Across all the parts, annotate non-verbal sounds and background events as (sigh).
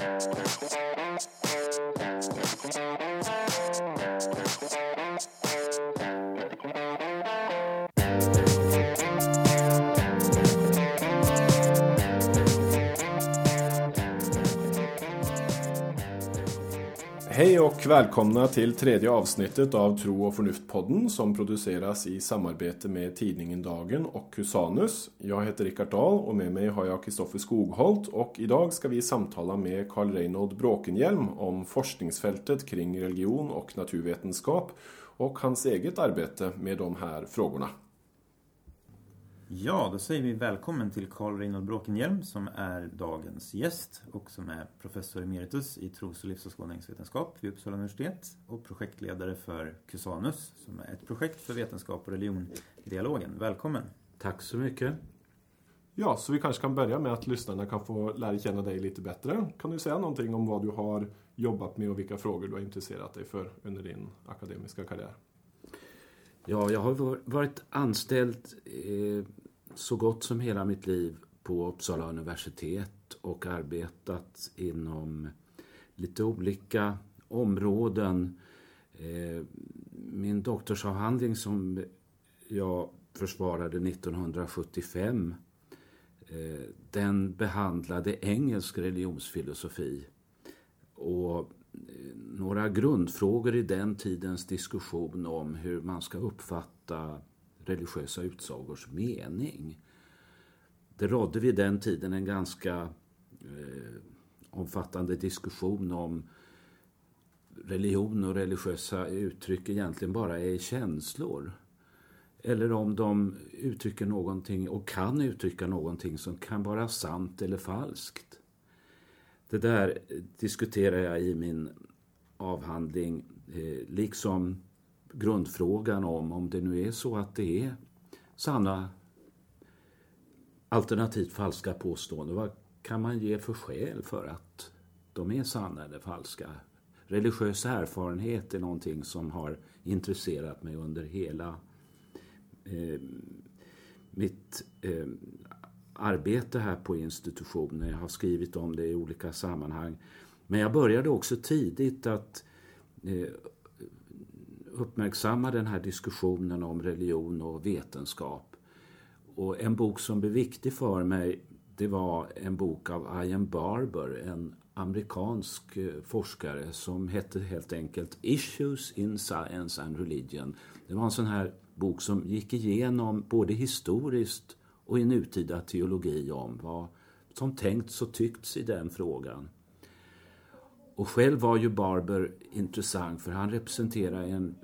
Thank you. Välkomna till tredje avsnittet av Tro och förnuft-podden som produceras i samarbete med tidningen Dagen och Husanus. Jag heter Rickard Dahl och med mig har jag Kristoffer Skogholt och idag ska vi samtala med Karl Reinhold Bråkenhielm om forskningsfältet kring religion och naturvetenskap och hans eget arbete med de här frågorna. Ja, då säger vi välkommen till Carl Reinhold Bråkenhielm som är dagens gäst och som är professor emeritus i tros och livsåskådningsvetenskap vid Uppsala universitet och projektledare för Cusanus som är ett projekt för vetenskap och religion-dialogen. Välkommen! Tack så mycket! Ja, så vi kanske kan börja med att lyssnarna kan få lära känna dig lite bättre. Kan du säga någonting om vad du har jobbat med och vilka frågor du har intresserat dig för under din akademiska karriär? Ja, jag har varit anställd eh, så gott som hela mitt liv på Uppsala universitet och arbetat inom lite olika områden. Eh, min doktorsavhandling som jag försvarade 1975 eh, den behandlade engelsk religionsfilosofi. Och några grundfrågor i den tidens diskussion om hur man ska uppfatta religiösa utsagors mening. Det rådde vid den tiden en ganska eh, omfattande diskussion om religion och religiösa uttryck egentligen bara är känslor. Eller om de uttrycker någonting och kan uttrycka någonting som kan vara sant eller falskt. Det där diskuterar jag i min avhandling, eh, liksom grundfrågan om om det nu är så att det är sanna alternativt falska påståenden. Vad kan man ge för skäl för att de är sanna eller falska? Religiös erfarenhet är någonting som har intresserat mig under hela eh, mitt eh, arbete här på institutionen. Jag har skrivit om det i olika sammanhang. Men jag började också tidigt att eh, uppmärksamma den här diskussionen om religion och vetenskap. Och en bok som blev viktig för mig det var en bok av Ian Barber, en amerikansk eh, forskare som hette helt enkelt Issues in Science and Religion. Det var en sån här bok som gick igenom både historiskt och i nutida teologi om vad som tänkts och tyckts i den frågan. Och själv var ju Barber intressant för han representerar en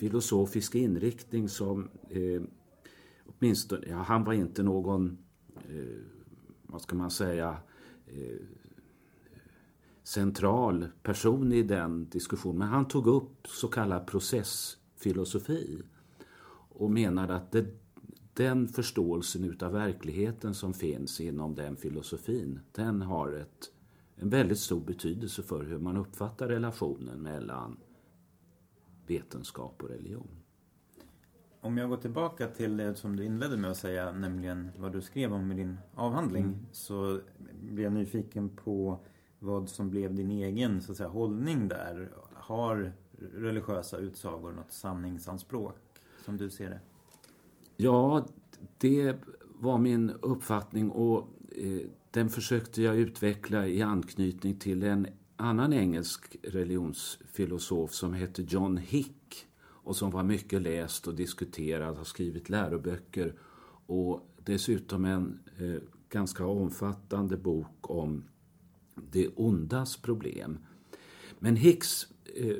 filosofisk inriktning som eh, åtminstone, ja, han var inte någon, eh, vad ska man säga, eh, central person i den diskussionen. Men han tog upp så kallad processfilosofi och menade att det, den förståelsen utav verkligheten som finns inom den filosofin, den har ett en väldigt stor betydelse för hur man uppfattar relationen mellan vetenskap och religion. Om jag går tillbaka till det som du inledde med att säga, nämligen vad du skrev om i din avhandling, mm. så blir jag nyfiken på vad som blev din egen så att säga, hållning där. Har religiösa utsagor något sanningsanspråk som du ser det? Ja, det var min uppfattning och eh, den försökte jag utveckla i anknytning till en annan engelsk religionsfilosof som hette John Hick och som var mycket läst och diskuterad, har skrivit läroböcker och dessutom en eh, ganska omfattande bok om det ondas problem. Men Hicks, eh,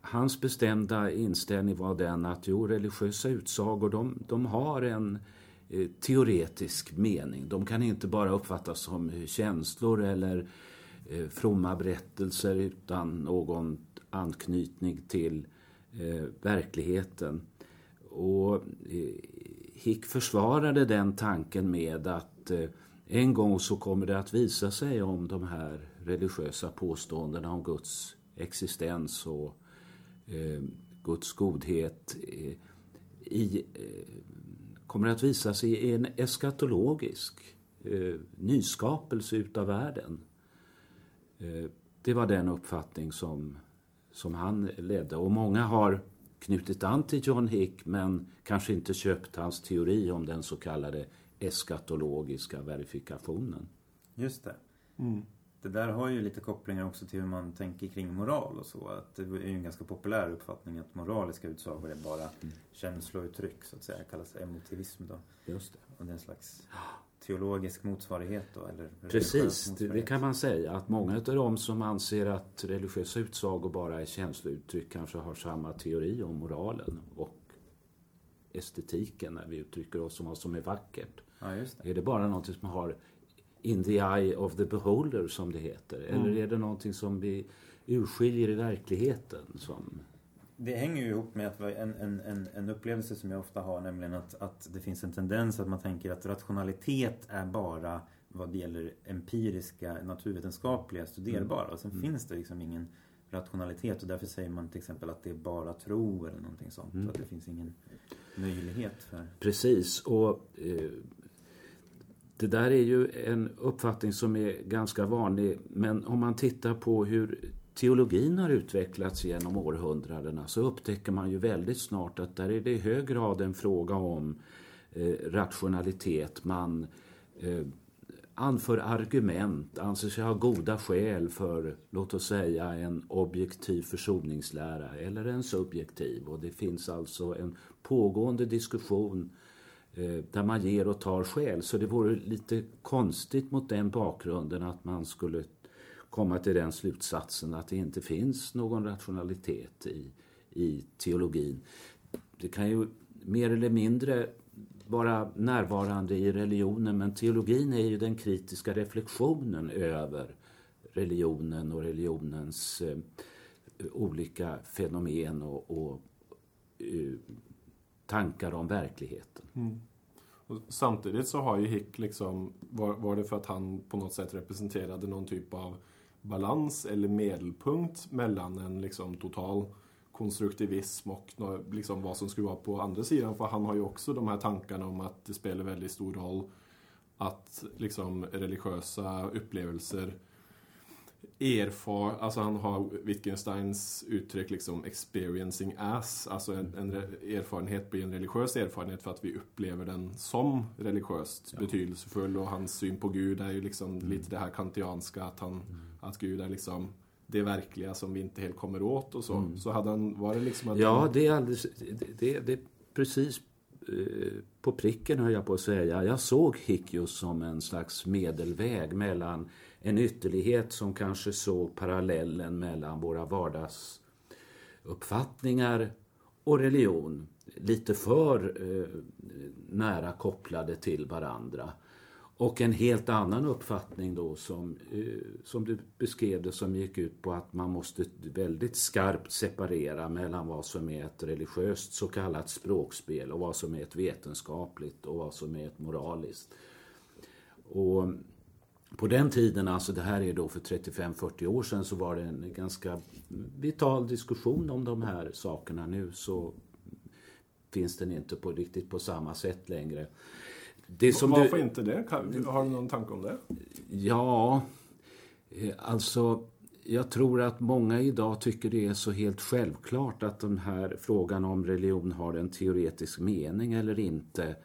hans bestämda inställning var den att jo, religiösa utsagor de, de har en Eh, Eh, teoretisk mening. De kan inte bara uppfattas som eh, känslor eller eh, fromma berättelser utan någon anknytning till verkligheten. Och Hick försvarade den tanken med att en gång så kommer det att visa sig om de här religiösa påståendena om Guds existens och Guds godhet i kommer att visa sig i en eskatologisk eh, nyskapelse utav världen. Eh, det var den uppfattning som, som han ledde. Och många har knutit an till John Hick men kanske inte köpt hans teori om den så kallade eskatologiska verifikationen. Just det. Mm. Det där har ju lite kopplingar också till hur man tänker kring moral och så. Att det är ju en ganska populär uppfattning att moraliska utsagor är bara mm. känslouttryck så att säga. Det kallas emotivism då. Just det. Och det är en slags teologisk motsvarighet då? Eller Precis, det kan man säga. Att många av dem som anser att religiösa utsagor bara är känslouttryck kanske har samma teori om moralen och estetiken när vi uttrycker oss om vad som är vackert. Ja, det. Är det bara någonting som har in the eye of the beholder som det heter? Mm. Eller är det någonting som vi urskiljer i verkligheten? Som... Det hänger ju ihop med att en, en, en, upplevelse som jag ofta har nämligen att, att det finns en tendens att man tänker att rationalitet är bara vad det gäller empiriska, naturvetenskapliga, studerbara. Och sen mm. finns det liksom ingen rationalitet och därför säger man till exempel att det är bara tro eller någonting sånt. Mm. Att det finns ingen möjlighet för... Precis och eh, det där är ju en uppfattning som är ganska vanlig men om man tittar på hur teologin har utvecklats genom århundradena så upptäcker man ju väldigt snart att där är det i hög grad en fråga om eh, rationalitet. Man eh, anför argument, anser sig ha goda skäl för, låt oss säga, en objektiv försoningslära eller en subjektiv. Och det finns alltså en pågående diskussion eh, Eh, där man ger och tar skäl. Så det vore lite konstigt mot den bakgrunden att man skulle komma till den slutsatsen att det inte finns någon rationalitet i, i teologin. Det kan ju mer eller mindre vara närvarande i religionen men teologin är ju den kritiska reflektionen över religionen och religionens eh, olika fenomen och, och eh, tankar om verkligheten. Mm. Och samtidigt så har ju Hick liksom, var, var det för att han på något sätt representerade någon typ av balans eller medelpunkt mellan en liksom total konstruktivism och liksom vad som skulle vara på andra sidan. För han har ju också de här tankarna om att det spelar väldigt stor roll att liksom religiösa upplevelser erfar, alltså han har Wittgensteins uttryck liksom experiencing as, alltså en, en erfarenhet blir en religiös erfarenhet för att vi upplever den som religiöst ja. betydelsefull och hans syn på Gud är ju liksom mm. lite det här kantianska att, han, mm. att Gud är liksom det verkliga som vi inte helt kommer åt och så. Mm. Så hade han, var det liksom att Ja, det är alldeles, det, det, är precis eh, på pricken höll jag på att säga. Jag såg Hickius som en slags medelväg mellan en ytterlighet som kanske såg parallellen mellan våra vardagsuppfattningar och religion lite för eh, nära kopplade till varandra. Och en helt annan uppfattning då som, eh, som du beskrev det som gick ut på att man måste väldigt skarpt separera mellan vad som är ett religiöst så kallat språkspel och vad som är ett vetenskapligt och vad som är ett moraliskt. Och på den tiden, alltså det här är då för 35-40 år sedan, så var det en ganska vital diskussion om de här sakerna. Nu så finns den inte på riktigt på samma sätt längre. Det som Varför du, inte det? Har du någon tanke om det? Ja, eh, alltså jag tror att många idag tycker det är så helt självklart att den här frågan om religion har en teoretisk mening eller inte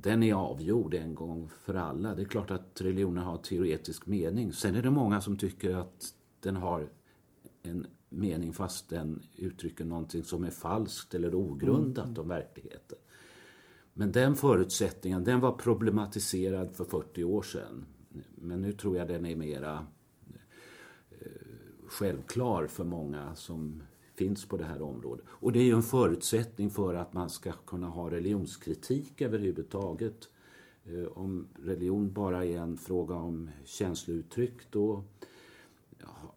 den är avgjord en gång för alla. Det är klart att religionen har teoretisk mening. Sen är det många som tycker att den har en mening fast den uttrycker någonting som är falskt eller ogrundat mm. om verkligheten. Men den förutsättningen den var problematiserad för 40 år sedan. Men nu tror jag den är mera eh, självklar för många som finns på det här området. Och det är ju en förutsättning för att man ska kunna ha religionskritik överhuvudtaget. Eh, om religion bara är en fråga om känslouttryck då, ja,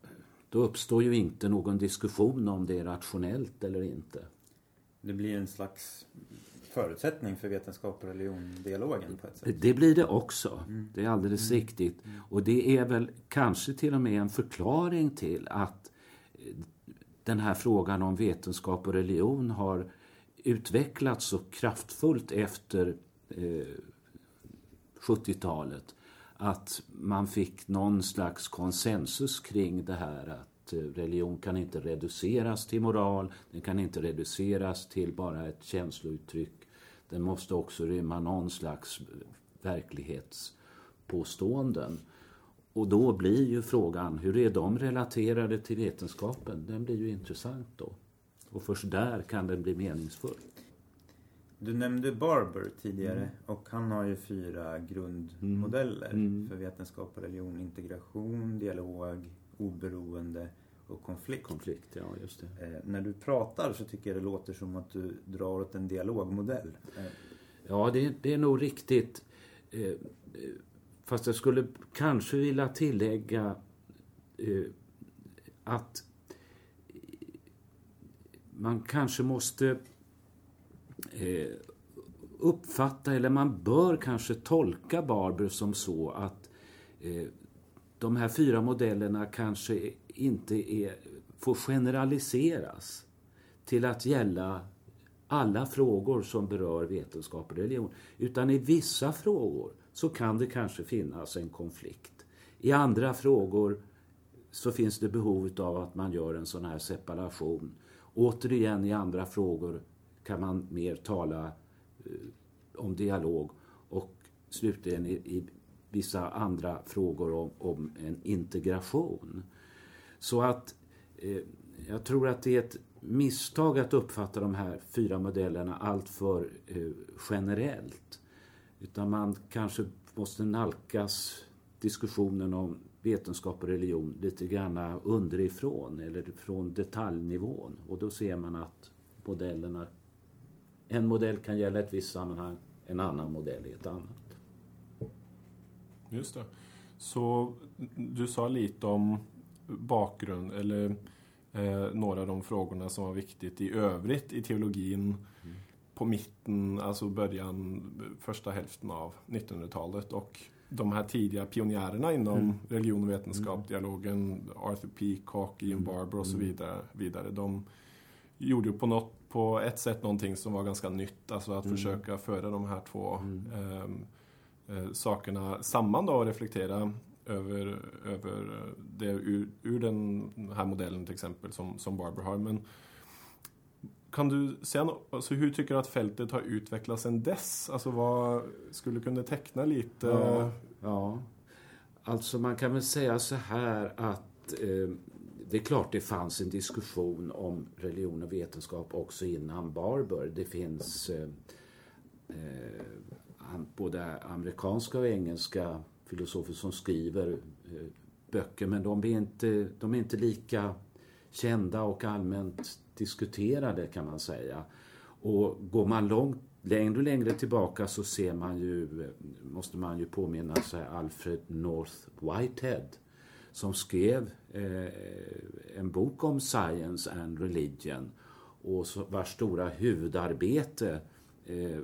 då uppstår ju inte någon diskussion om det är rationellt eller inte. Det blir en slags förutsättning för vetenskap och religion-dialogen på ett sätt. Det blir det också. Mm. Det är alldeles mm. riktigt. Mm. Och det är väl kanske till och med en förklaring till att den här frågan om vetenskap och religion har utvecklats så kraftfullt efter eh, 70-talet att man fick någon slags konsensus kring det här att eh, religion kan inte reduceras till moral, den kan inte reduceras till bara ett känslouttryck. Den måste också rymma någon slags eh, verklighetspåståenden. Och då blir ju frågan, hur är de relaterade till vetenskapen? Den blir ju intressant då. Och först där kan den bli meningsfull. Du nämnde Barber tidigare mm. och han har ju fyra grundmodeller mm. mm. för vetenskap och religion. Integration, dialog, oberoende och konflikt. Konflikt, ja just det. Eh, när du pratar så tycker jag det låter som att du drar åt en dialogmodell. Eh. Ja, det, det, är nog riktigt. Eh, fast jag skulle kanske vilja tillägga eh, att man kanske måste eh, uppfatta, eller man bör kanske tolka Barber som så att eh, de här fyra modellerna kanske inte är, får generaliseras till att gälla alla frågor som berör vetenskap och religion. Utan i vissa frågor så kan det kanske finnas en konflikt. I andra frågor så finns det behov av att man gör en sån här separation. Återigen i andra frågor kan man mer tala eh, om dialog och slutligen i, i vissa andra frågor om, om, en integration. Så att eh, jag tror att det är ett misstag att uppfatta de här fyra modellerna alltför eh, generellt. Utan man kanske måste nalkas diskussionen om vetenskap och religion lite grann underifrån eller från detaljnivån. Och då ser man att modellerna, en modell kan gälla ett visst sammanhang, en annan modell i ett annat. Just det. Så du sa lite om bakgrund eller eh, några av de frågorna som var viktigt i övrigt i teologin på mitten, alltså början, första hälften av 1900-talet och de här tidiga pionjärerna inom mm. religion och vetenskap, mm. dialogen, Arthur Peacock, Ian mm. Barber och så mm. vidare, vidare. De gjorde på, något, på ett sätt någonting som var ganska nytt, alltså att mm. försöka föra de här två eh, eh, sakerna samman då och reflektera över, över det ur, ur den här modellen till exempel som, som Barber har. Men kan du säga alltså hur tycker du att fältet har utvecklats sedan dess? Alltså vad skulle du kunna teckna lite? Ja, ja. alltså man kan väl säga så här att eh, det är klart det fanns en diskussion om religion och vetenskap också innan Barber. Det finns eh, eh, både amerikanska och engelska filosofer som skriver eh, böcker men de är, inte, de är inte lika kända och allmänt diskuterade kan man säga. Och går man långt längre och längre tillbaka så ser man ju, måste man ju påminna sig Alfred North Whitehead som skrev eh, en bok om science and religion och så, vars stora huvudarbete eh,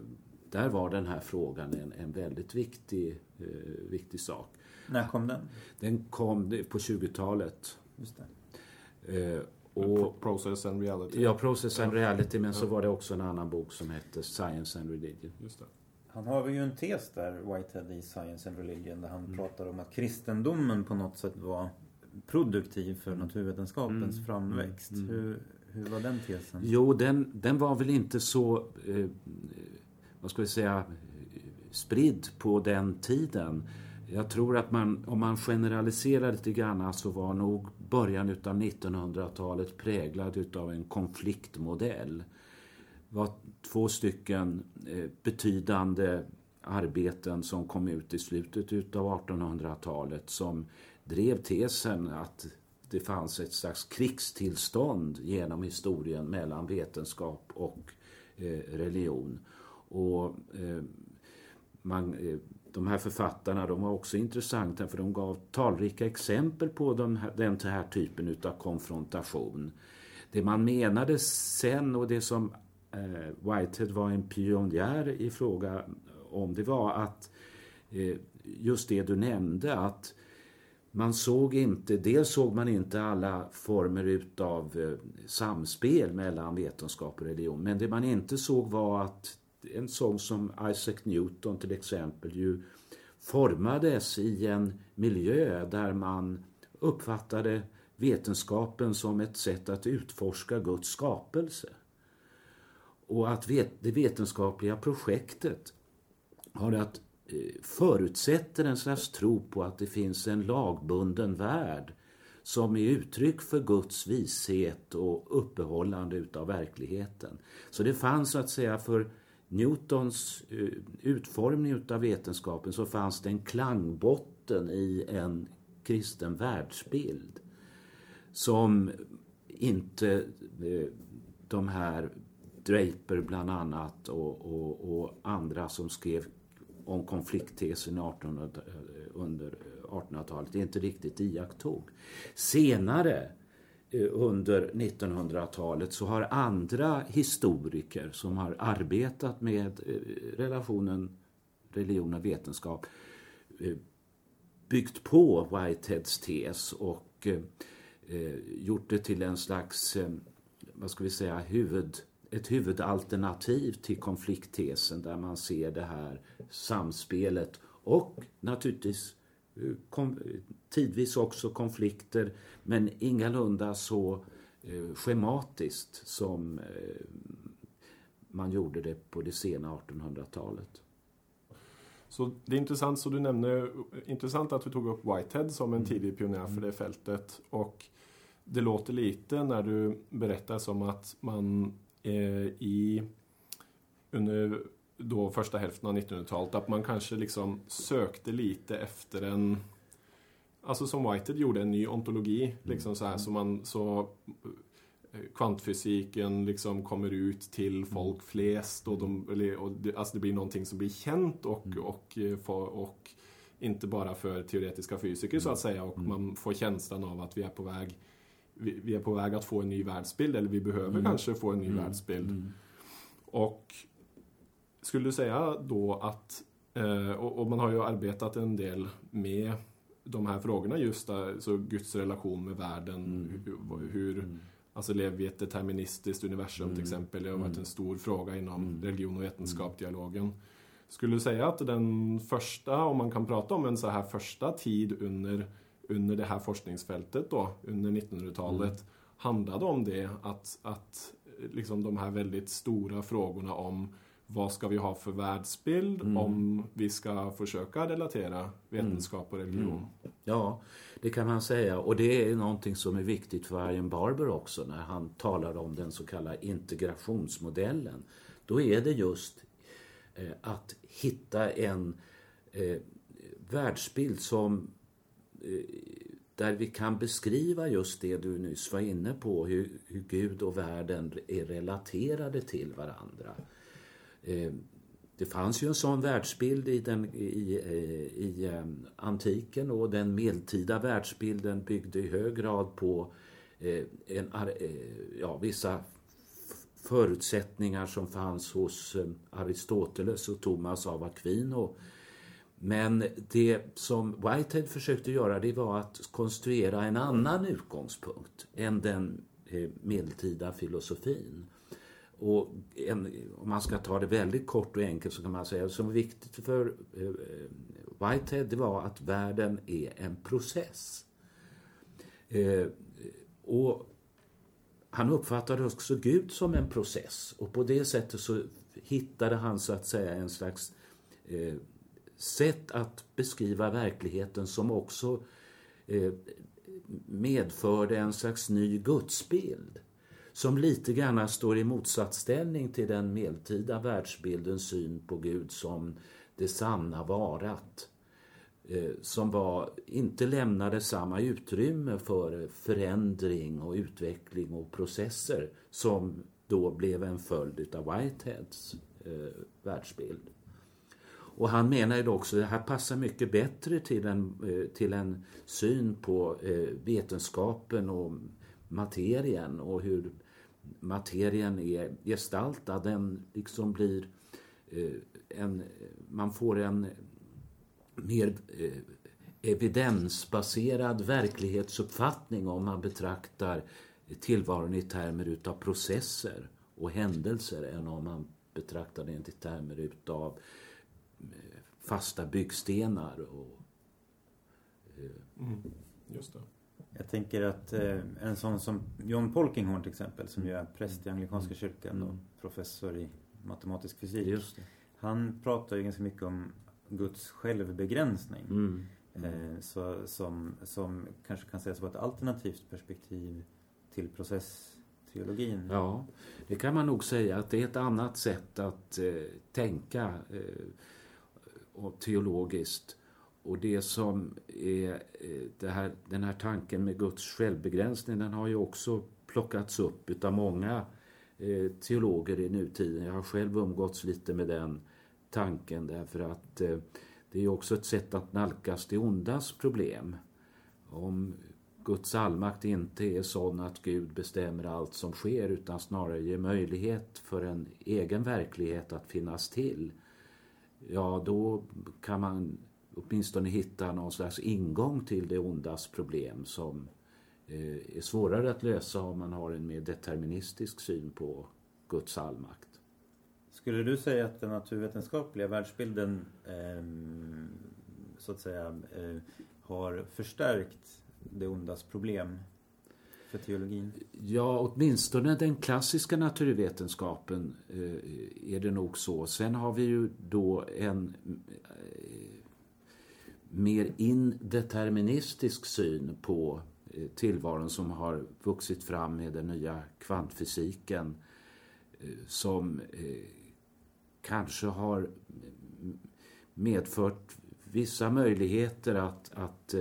där var den här frågan en, en väldigt viktig, eh, viktig sak. När kom den? Den kom på 20-talet. Just det. Och, Process and Reality? Ja, Process and Reality. Men ja. så var det också en annan bok som hette Science and Religion. Just det. Han har ju en tes där, Whitehead, i Science and Religion där han mm. pratar om att kristendomen på något sätt var produktiv för mm. naturvetenskapens mm. framväxt. Mm. Hur, hur var den tesen? Jo, den, den var väl inte så, eh, vad ska vi säga, spridd på den tiden. Jag tror att man, om man generaliserar lite grann så var nog början av 1900-talet präglad utav en konfliktmodell. Det var två stycken eh, betydande arbeten som kom ut i slutet utav 1800-talet som drev tesen att det fanns ett slags krigstillstånd genom historien mellan vetenskap och eh, religion. Och eh, man de här författarna de var också intressanta för de gav talrika exempel på här, den här typen av konfrontation. Det man menade sen och det som eh, Whitehead var en pionjär i fråga om det var att eh, just det du nämnde att man såg inte, dels såg man inte alla former utav eh, samspel mellan vetenskap och religion men det man inte såg var att en sång som Isaac Newton till exempel ju formades i en miljö där man uppfattade vetenskapen som ett sätt att utforska Guds skapelse. Och att det vetenskapliga projektet har att eh, förutsätter en slags tro på att det finns en lagbunden värld som är uttryck för Guds vishet och uppehållande utav verkligheten. Så det fanns så att säga för Newtons eh, utformning utav vetenskapen så fanns det en klangbotten i en kristen världsbild som inte eh, de här Draper bland annat och, och, och andra som skrev om konflikttesen 1800, eh, under 1800-talet inte riktigt iakttog. Senare Eh, under 1900-talet så har andra historiker som har arbetat med eh, relationen religion och vetenskap eh, byggt på Whiteheads tes och gjort det till en slags, vad ska vi säga, huvud, ett huvudalternativ till konflikttesen där man ser det här samspelet och naturligtvis tidvis också konflikter men ingalunda så eh, schematiskt som eh, man gjorde det på det sena 1800-talet. Så det är intressant, så du nämner, intressant att du tog upp Whitehead som en mm. tidig pionjär för det fältet. Och det låter lite när du berättar som att man eh, i under då första hälften av 1900-talet att man kanske liksom sökte lite efter en Alltså som Whitehead gjorde, en ny ontologi. Mm. Liksom så här, så man, så eh, kvantfysiken liksom kommer ut till mm. folk flest och, de, och det, alltså det blir någonting som blir känt och, mm. och, och, eh, och inte bara för teoretiska fysiker så att säga och man får känslan av att vi är på väg vi, vi, är på väg att få en ny världsbild eller vi behöver mm. kanske få en ny mm. världsbild. Mm. Och skulle du säga då att, eh, och, man har ju arbetat en del med de här frågorna just där, så Guds relation med världen, mm. hur, mm. Alltså lever vi i ett deterministiskt universum till mm. exempel? Det har varit en stor fråga inom religion och vetenskap-dialogen. Skulle du säga att den första, om man kan prata om en så här första tid under under det här forskningsfältet då, under 1900-talet, mm. handlade om det att, att liksom de här väldigt stora frågorna om vad ska vi ha för världsbild mm. om vi ska försöka relatera vetenskap och religion? Mm. Ja, det kan man säga. Och det är någonting som är viktigt för Ian Barber också när han talar om den så kallade integrationsmodellen. Då är det just eh, att hitta en eh, världsbild som Eh, där vi kan beskriva just det du nyss var inne på, hur, hur Gud och världen är relaterade till varandra. Eh, det fanns ju en sån världsbild i, den, i, i eh, eh, antiken och den medeltida världsbilden byggde i hög grad på en, ja, vissa förutsättningar som fanns hos Aristoteles och Thomas av Aquino men det som Whitehead försökte göra det var att konstruera en annan utgångspunkt än den medeltida filosofin. Och en, om man ska ta det väldigt kort och enkelt så kan man säga att som viktigt för eh, eh, Whitehead det var att världen är en process. Eh, och han uppfattade också Gud som en process och på det sättet så hittade han så att säga en slags eh, sätt att beskriva verkligheten som också eh, medförde en slags ny gudsbild som lite grann står i motsatsställning till den medeltida världsbildens syn på Gud som det sanna varat eh, som var, inte lämnade samma utrymme för förändring och utveckling och processer som då blev en följd av Whiteheads eh, världsbild. Och han menar ju också att det här passar mycket bättre till en, eh, till en syn på eh, vetenskapen och materien och hur materien är gestaltad. Den liksom blir eh, en, man får en mer eh, evidensbaserad verklighetsuppfattning om man betraktar tillvaron i termer utav processer och händelser än om man betraktar den i termer utav eh, fasta byggstenar. Och, mm. Just det. Jag tänker att eh, en sån som John Polkinghorn till exempel som ju är präst i Anglikanska kyrkan och professor i matematisk fysik. Han pratar ju ganska mycket om Guds självbegränsning. Mm. Eh, så, som, som kanske kan sägas vara ett alternativt perspektiv till processteologin. Ja, det kan man nog säga att det är ett annat sätt att eh, tänka eh, och teologiskt. Och det som är eh, det här, den här tanken med Guds självbegränsning den har ju också plockats upp utav många eh, teologer i nutiden. Jag har själv umgåtts lite med den tanken därför att eh, det är också ett sätt att nalkas det ondas problem. Om Guds allmakt inte är sån att Gud bestämmer allt som sker utan snarare ger möjlighet för en egen verklighet att finnas till. Ja, då kan man åtminstone hitta någon slags ingång till det ondas problem som eh, är svårare att lösa om man har en mer deterministisk syn på Guds allmakt. Skulle du säga att den naturvetenskapliga världsbilden eh, så att säga eh, har förstärkt det ondas problem för teologin? Ja, åtminstone den klassiska naturvetenskapen eh, är det nog så. Sen har vi ju då en mer indeterministisk syn på eh, tillvaron som har vuxit fram med den nya kvantfysiken eh, som eh, kanske har mm, medfört vissa möjligheter att, att,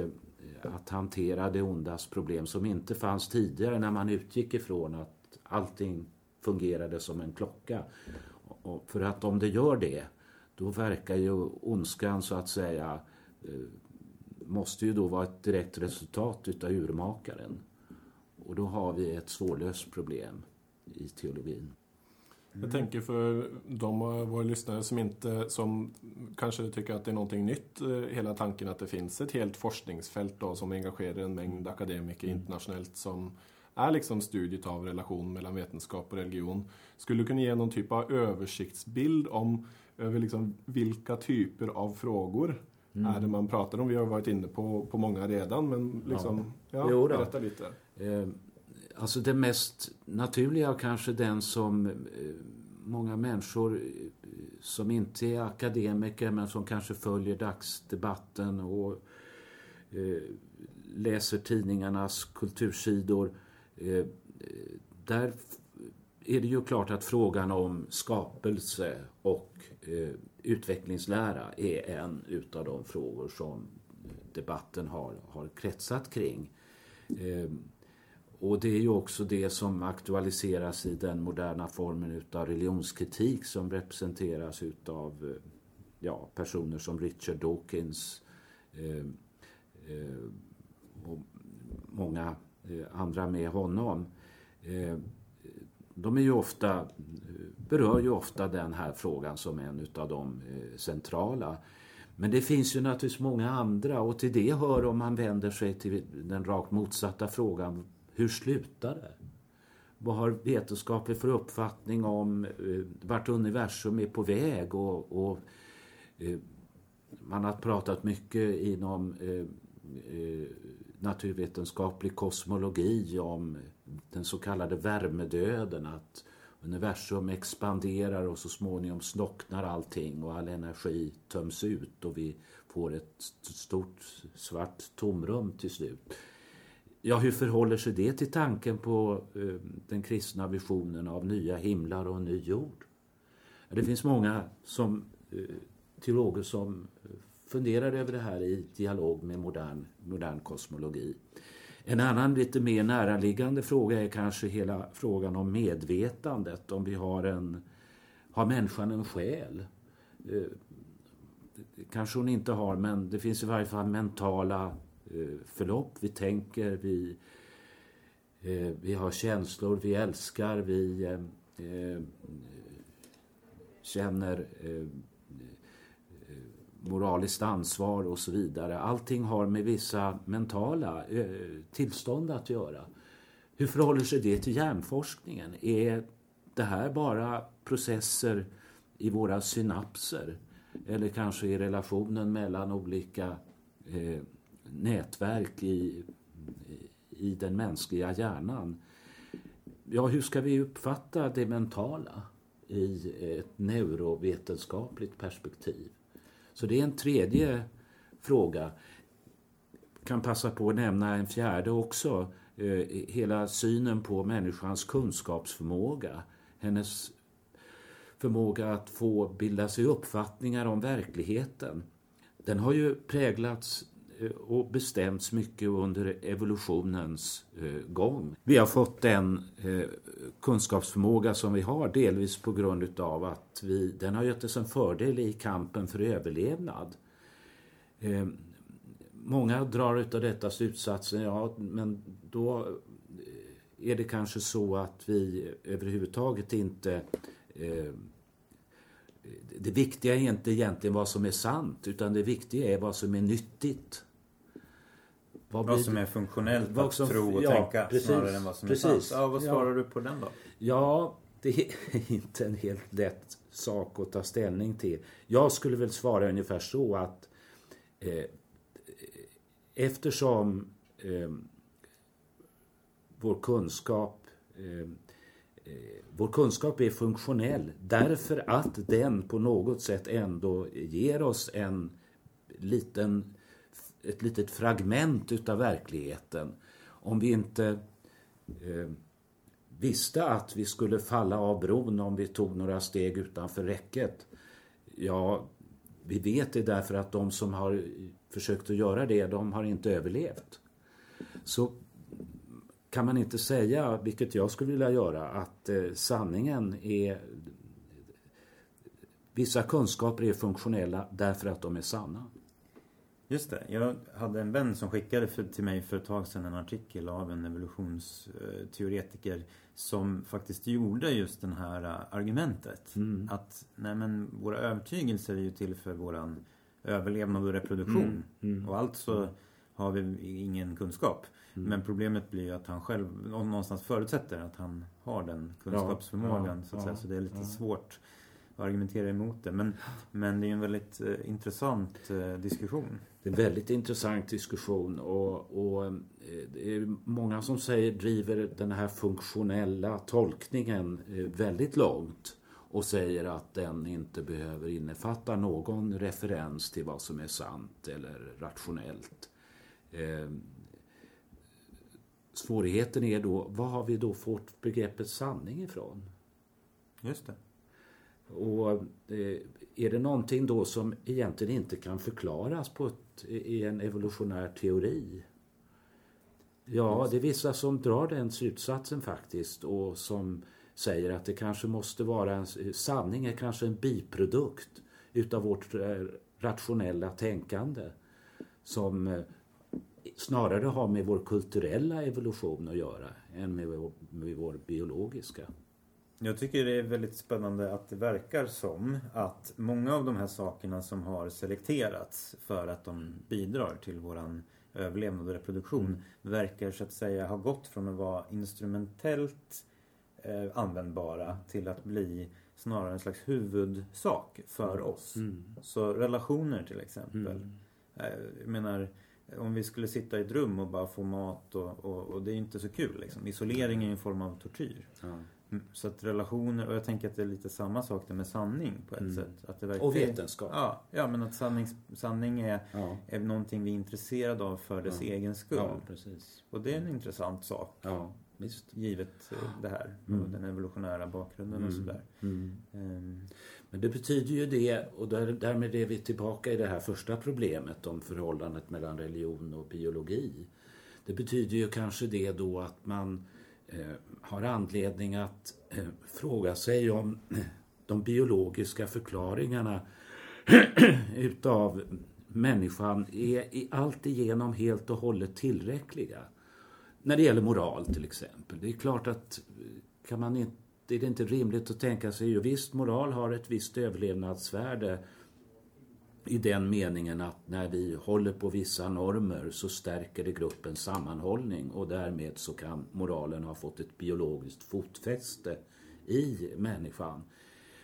att hantera det ondas problem som inte fanns tidigare när man utgick ifrån att allting fungerade som en klocka. Och för att om det gör det, då verkar ju ondskan så att säga Eh, måste ju då vara ett direkt resultat utav urmakaren. Och då har vi ett svårlöst problem i teologin. Jag tänker för de av våra lyssnare som inte, som kanske tycker att det är någonting nytt, eh, hela tanken att det finns ett helt forskningsfält då, som engagerar en mängd akademiker mm. internationellt som är liksom studiet av relation mellan vetenskap och religion. Skulle du kunna ge någon typ av översiktsbild om över liksom vilka typer av frågor mm. är det man pratar om? Vi har varit inne på, på många redan, men liksom, ja. Ja, berätta lite. Eh, alltså det mest naturliga kanske den som eh, många människor eh, som inte är akademiker men som kanske följer dagsdebatten och eh, läser tidningarnas kultursidor. Eh, där är det ju klart att frågan om skapelse och eh, utvecklingslära är en utav de frågor som debatten har, har kretsat kring. Ehm, och det är ju också det som aktualiseras i den moderna formen utav religionskritik som representeras utav ja, personer som Richard Dawkins eh, eh, och många eh, andra med honom. Eh, de är ju ofta, berör ju ofta den här frågan som en av de eh, centrala. Men det finns ju naturligtvis många andra och till det hör om man vänder sig till den rakt motsatta frågan. Hur slutar det? Vad har vetenskapen för uppfattning om eh, vart universum är på väg? Och, och eh, man har pratat mycket inom naturvetenskaplig kosmologi om den så kallade värmedöden. Att universum expanderar och så småningom slocknar allting och all energi töms ut och vi får ett stort svart tomrum till slut. Ja, hur förhåller sig det till tanken på eh, den kristna visionen av nya himlar och ny jord? Det finns många som, eh, teologer som eh, funderar över det här i dialog med modern, modern kosmologi. En annan lite mer näraliggande fråga är kanske hela frågan om medvetandet. Om vi har en... Har människan en själ? Eh, kanske hon inte har, men det finns i varje fall mentala eh, förlopp. Vi tänker, vi, eh, vi har känslor, vi älskar, vi känner moraliskt ansvar och så vidare. Allting har med vissa mentala eh, tillstånd att göra. Hur förhåller sig det till hjärnforskningen? Är det här bara processer i våra synapser? eller kanske i relationen mellan olika eh, nätverk i, i den mänskliga hjärnan. Ja, hur ska vi uppfatta det mentala i ett neurovetenskapligt perspektiv? Så det är en tredje fråga. kan passa på att nämna en fjärde också. Eh, hela synen på människans kunskapsförmåga. Hennes förmåga att få bilda sig uppfattningar om verkligheten. Den har ju präglats Eh, och bestämts mycket under evolutionens eh, gång. Vi har fått den eh, kunskapsförmåga som vi har delvis på grund av att vi, den har gett oss en fördel i kampen för överlevnad. Många drar av detta slutsatsen, ja men då är det kanske så att vi överhuvudtaget inte eh, det viktiga är inte egentligen vad som är sant utan det viktiga är vad som är nyttigt. Vad, vad som är funktionellt vad som, att tro och ja, tänka precis, snarare än vad som precis, är sant. Ja, vad svarar ja. du på den då? Ja, det är (laughs) inte en helt lätt sak att ta ställning till. Jag skulle väl svara ungefär så att eh, eftersom eh, vår kunskap eh, eh, vår kunskap är funktionell därför att den på något sätt ändå ger oss en liten, ett litet fragment utav verkligheten. Om vi inte eh, visste att vi skulle falla av bron om vi tog några steg utanför räcket. Ja, vi vet det därför att de som har försökt att göra det, de har inte överlevt. Så kan man inte säga, vilket jag skulle vilja göra, att eh, sanningen är... Vissa kunskaper är funktionella därför att de är sanna. Just det. Jag hade en vän som skickade för, till mig för ett tag sedan en artikel av en evolutionsteoretiker som faktiskt gjorde just det här eh, argumentet. Mm. Att nej men, våra övertygelser är ju till för våran överlevnad och reproduktion. Mm. Mm. Och alltså har vi ingen kunskap. Mm. Men problemet blir ju att han själv någonstans förutsätter att han har den kunskapsförmågan. Ja, så, att ja, säga. så det är lite ja. svårt att argumentera emot det. Men, men det är en väldigt eh, intressant eh, diskussion. Det är en väldigt intressant diskussion och, och eh, det är många som säger driver den här funktionella tolkningen eh, väldigt långt och säger att den inte behöver innefatta någon referens till vad som är sant eller rationellt. Eh, svårigheten är då, vad har vi då fått begreppet sanning ifrån? Just det. Och eh, är det någonting då som egentligen inte kan förklaras på ett, i en evolutionär teori? Ja, det är vissa som drar den slutsatsen faktiskt och som säger att det kanske måste vara en sanning är kanske en biprodukt utav vårt eh, rationella tänkande som eh, snarare har med vår kulturella evolution att göra än med vår, med vår biologiska. Jag tycker det är väldigt spännande att det verkar som att många av de här sakerna som har selekterats för att de bidrar till våran överlevnad och reproduktion mm. verkar så att säga ha gått från att vara instrumentellt eh, användbara till att bli snarare en slags huvudsak för mm. oss. Mm. Så relationer till exempel. Mm. Eh, jag menar, om vi skulle sitta i ett rum och bara få mat och, och, och det är inte så kul. Liksom. Isolering är en form av tortyr. Ja. Mm, så att relationer, och jag tänker att det är lite samma sak det med sanning på ett mm. sätt. Att det och vetenskap. Ja, ja, men att sanning, sanning är, ja. är någonting vi är intresserade av för dess ja. egen skull. Ja, precis. Och det är en intressant sak. Ja. Visst. Givet eh, det här. Mm. Och den evolutionära bakgrunden mm. och sådär. Men det betyder ju det, och därmed är vi tillbaka i det här första problemet om förhållandet mellan religion och biologi. Det betyder ju kanske det då att man eh, har anledning att eh, fråga sig om eh, de biologiska förklaringarna (clears throat) utav människan är i allt igenom helt och hållet tillräckliga. När det gäller moral till exempel. Det är klart att eh, kan man inte, är det inte rimligt att tänka sig, ju visst moral har ett visst överlevnadsvärde i den meningen att när vi håller på vissa normer så stärker det gruppens sammanhållning och därmed så kan moralen ha fått ett biologiskt fotfäste i människan.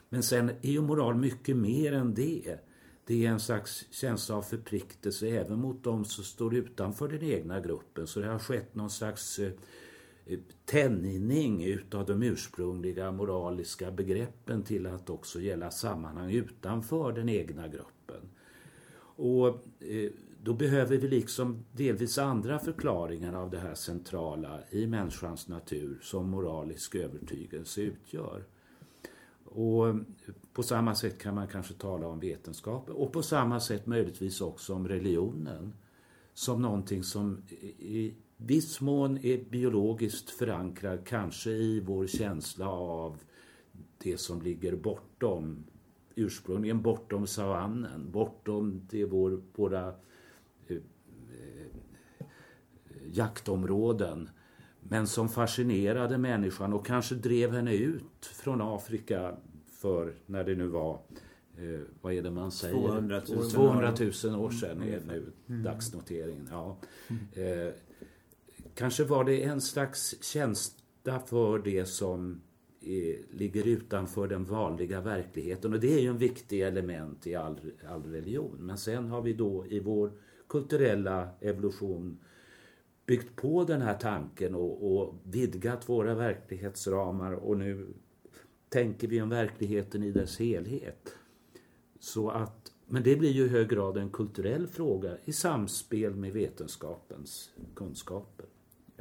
Men sen är ju moral mycket mer än det. det är en slags känsla av förpliktelse även mot de som står utanför den egna gruppen. Så det har skett någon slags eh, tänjning utav de ursprungliga moraliska begreppen till att också gälla sammanhang utanför den egna gruppen. Och eh, då behöver vi liksom delvis andra förklaringar av det här centrala i människans natur som moralisk övertygelse utgör. Och på samma sätt kan man kanske tala om vetenskap och på samma sätt möjligtvis också om religionen som någonting som i viss mån är biologiskt förankrad kanske i vår känsla av det som ligger bortom ursprungligen bortom savannen, bortom det vår, våra eh, eh, jaktområden men som fascinerade människan och kanske drev henne ut från Afrika för när det nu var eh, vad är det man säger? 200 000, 200 000 år sedan är nu mm. dagsnoteringen. Ja. Mm. Eh, kanske var det en slags känsla för det som eh, ligger utanför den vanliga verkligheten. Och det är ju en viktig element i all, all religion. Men sen har vi då i vår kulturella evolution byggt på den här tanken och, och vidgat våra verklighetsramar och nu tänker vi om verkligheten i dess helhet. Så att, men det blir ju i hög grad en kulturell fråga i samspel med vetenskapens kunskaper.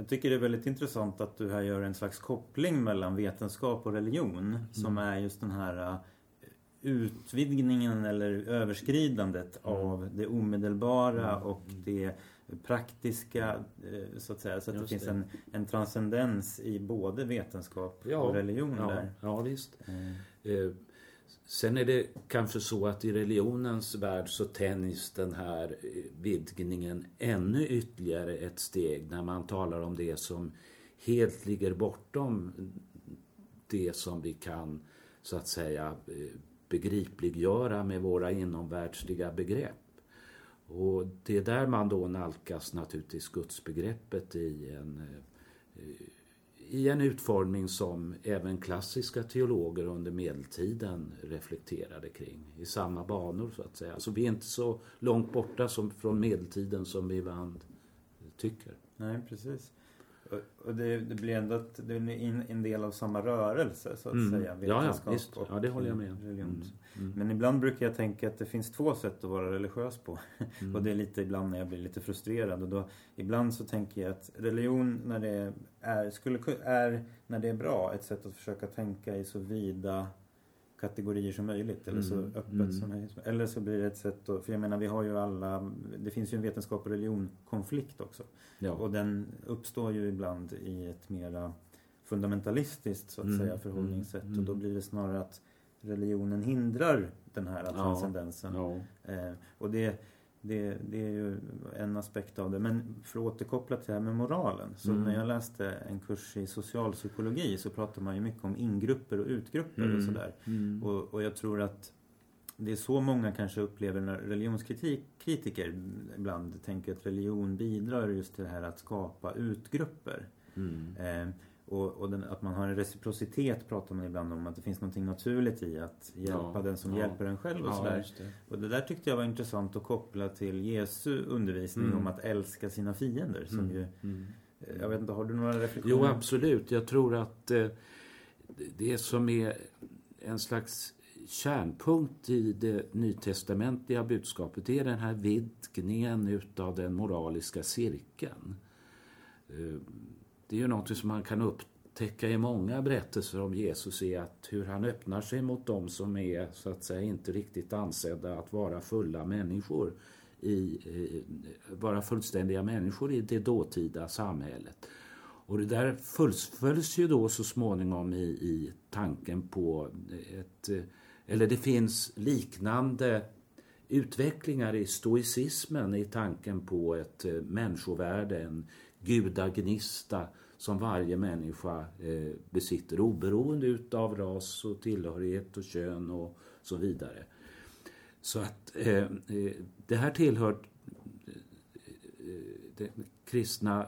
Jag tycker det är väldigt intressant att du här gör en slags koppling mellan vetenskap och religion mm. som är just den här uh, utvidgningen eller överskridandet mm. av det omedelbara mm. och det praktiska eh, så att säga. Så att det finns En, en transcendens i både vetenskap ja, och religion ja, där. Ja, visst. Mm. Eh, sen är det kanske så att i religionens värld så tänjs den här vidgningen ännu ytterligare ett steg när man talar om det som helt ligger bortom det som vi kan så att säga begripliggöra med våra inomvärldsliga begrepp. Och det är där man då nalkas naturligtvis gudsbegreppet i en, eh, i en utformning som även klassiska teologer under medeltiden reflekterade kring. I samma banor så att säga. Så vi är inte så långt borta som från medeltiden som vi ibland tycker. Nej, precis. Och det, det blir ändå att det är en del av samma rörelse så att mm. säga. Ja, ja, visst. ja, det håller jag med om. Mm. Mm. Men ibland brukar jag tänka att det finns två sätt att vara religiös på. (laughs) Mm. och det är lite ibland när jag blir lite frustrerad. Och då, ibland så tänker jag att religion när det är, skulle, är, när det är bra, ett sätt att försöka tänka i så vida kategorier som möjligt eller så mm. öppet mm. som möjligt. Eller så blir det ett sätt att, för jag menar vi har ju alla, det finns ju en vetenskap och religion-konflikt också. Ja. Och den uppstår ju ibland i ett mera fundamentalistiskt så att mm. säga förhållningssätt och då mm. blir det snarare att religionen hindrar den här transcendensen. Ja. Ja. Eh, och det det, det, är ju en aspekt av det. Men för att återkoppla till det här med moralen. Så mm. när jag läste en kurs i socialpsykologi så pratar man ju mycket om ingrupper och utgrupper mm. och sådär. Mm. Och, och jag tror att det är så många kanske upplever när religionskritiker ibland tänker att religion bidrar just till det här att skapa utgrupper. Mm. Eh, och, och den, att man har en reciprocitet pratar man ibland om. Att det finns något naturligt i att hjälpa ja, den som ja. hjälper en själv och ja, sådär. Det. Och det där tyckte jag var intressant att koppla till Jesu undervisning mm. om att älska sina fiender. Som mm. ju, mm. Jag vet inte, har du några reflektioner? Jo, absolut. Jag tror att eh, det som är en slags kärnpunkt i det nytestamentliga budskapet är den här vidgningen utav den moraliska cirkeln. Det är ju något som man kan upptäcka i många berättelser om Jesus är att hur han öppnar sig mot dem som är så att säga inte riktigt ansedda att vara fulla människor i, vara fullständiga människor i det dåtida samhället. Och det där fullföljs ju då så småningom i, i tanken på ett, eller det finns liknande utvecklingar i stoicismen i tanken på ett människovärde, en gudagnista som varje människa eh, besitter oberoende utav ras och tillhörighet och kön och så vidare. Så att eh, eh, det här tillhör den kristna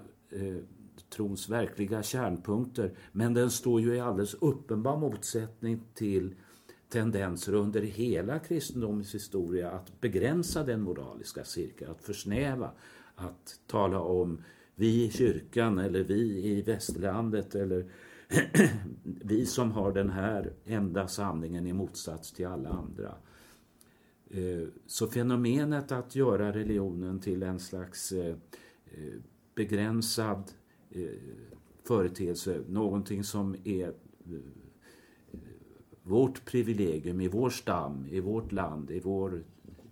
trons verkliga kärnpunkter men den står ju i alldeles uppenbar motsättning till tendenser under hela kristendomens historia att begränsa den moraliska cirkeln, att försnäva, att tala om vi i kyrkan eller vi i västlandet eller (clears throat) vi som har den här enda sanningen i motsats till alla andra. Eh, så fenomenet att göra religionen till en slags eh, eh, begränsad företeelse, någonting som är vårt privilegium i vår stam, i vårt land, i vår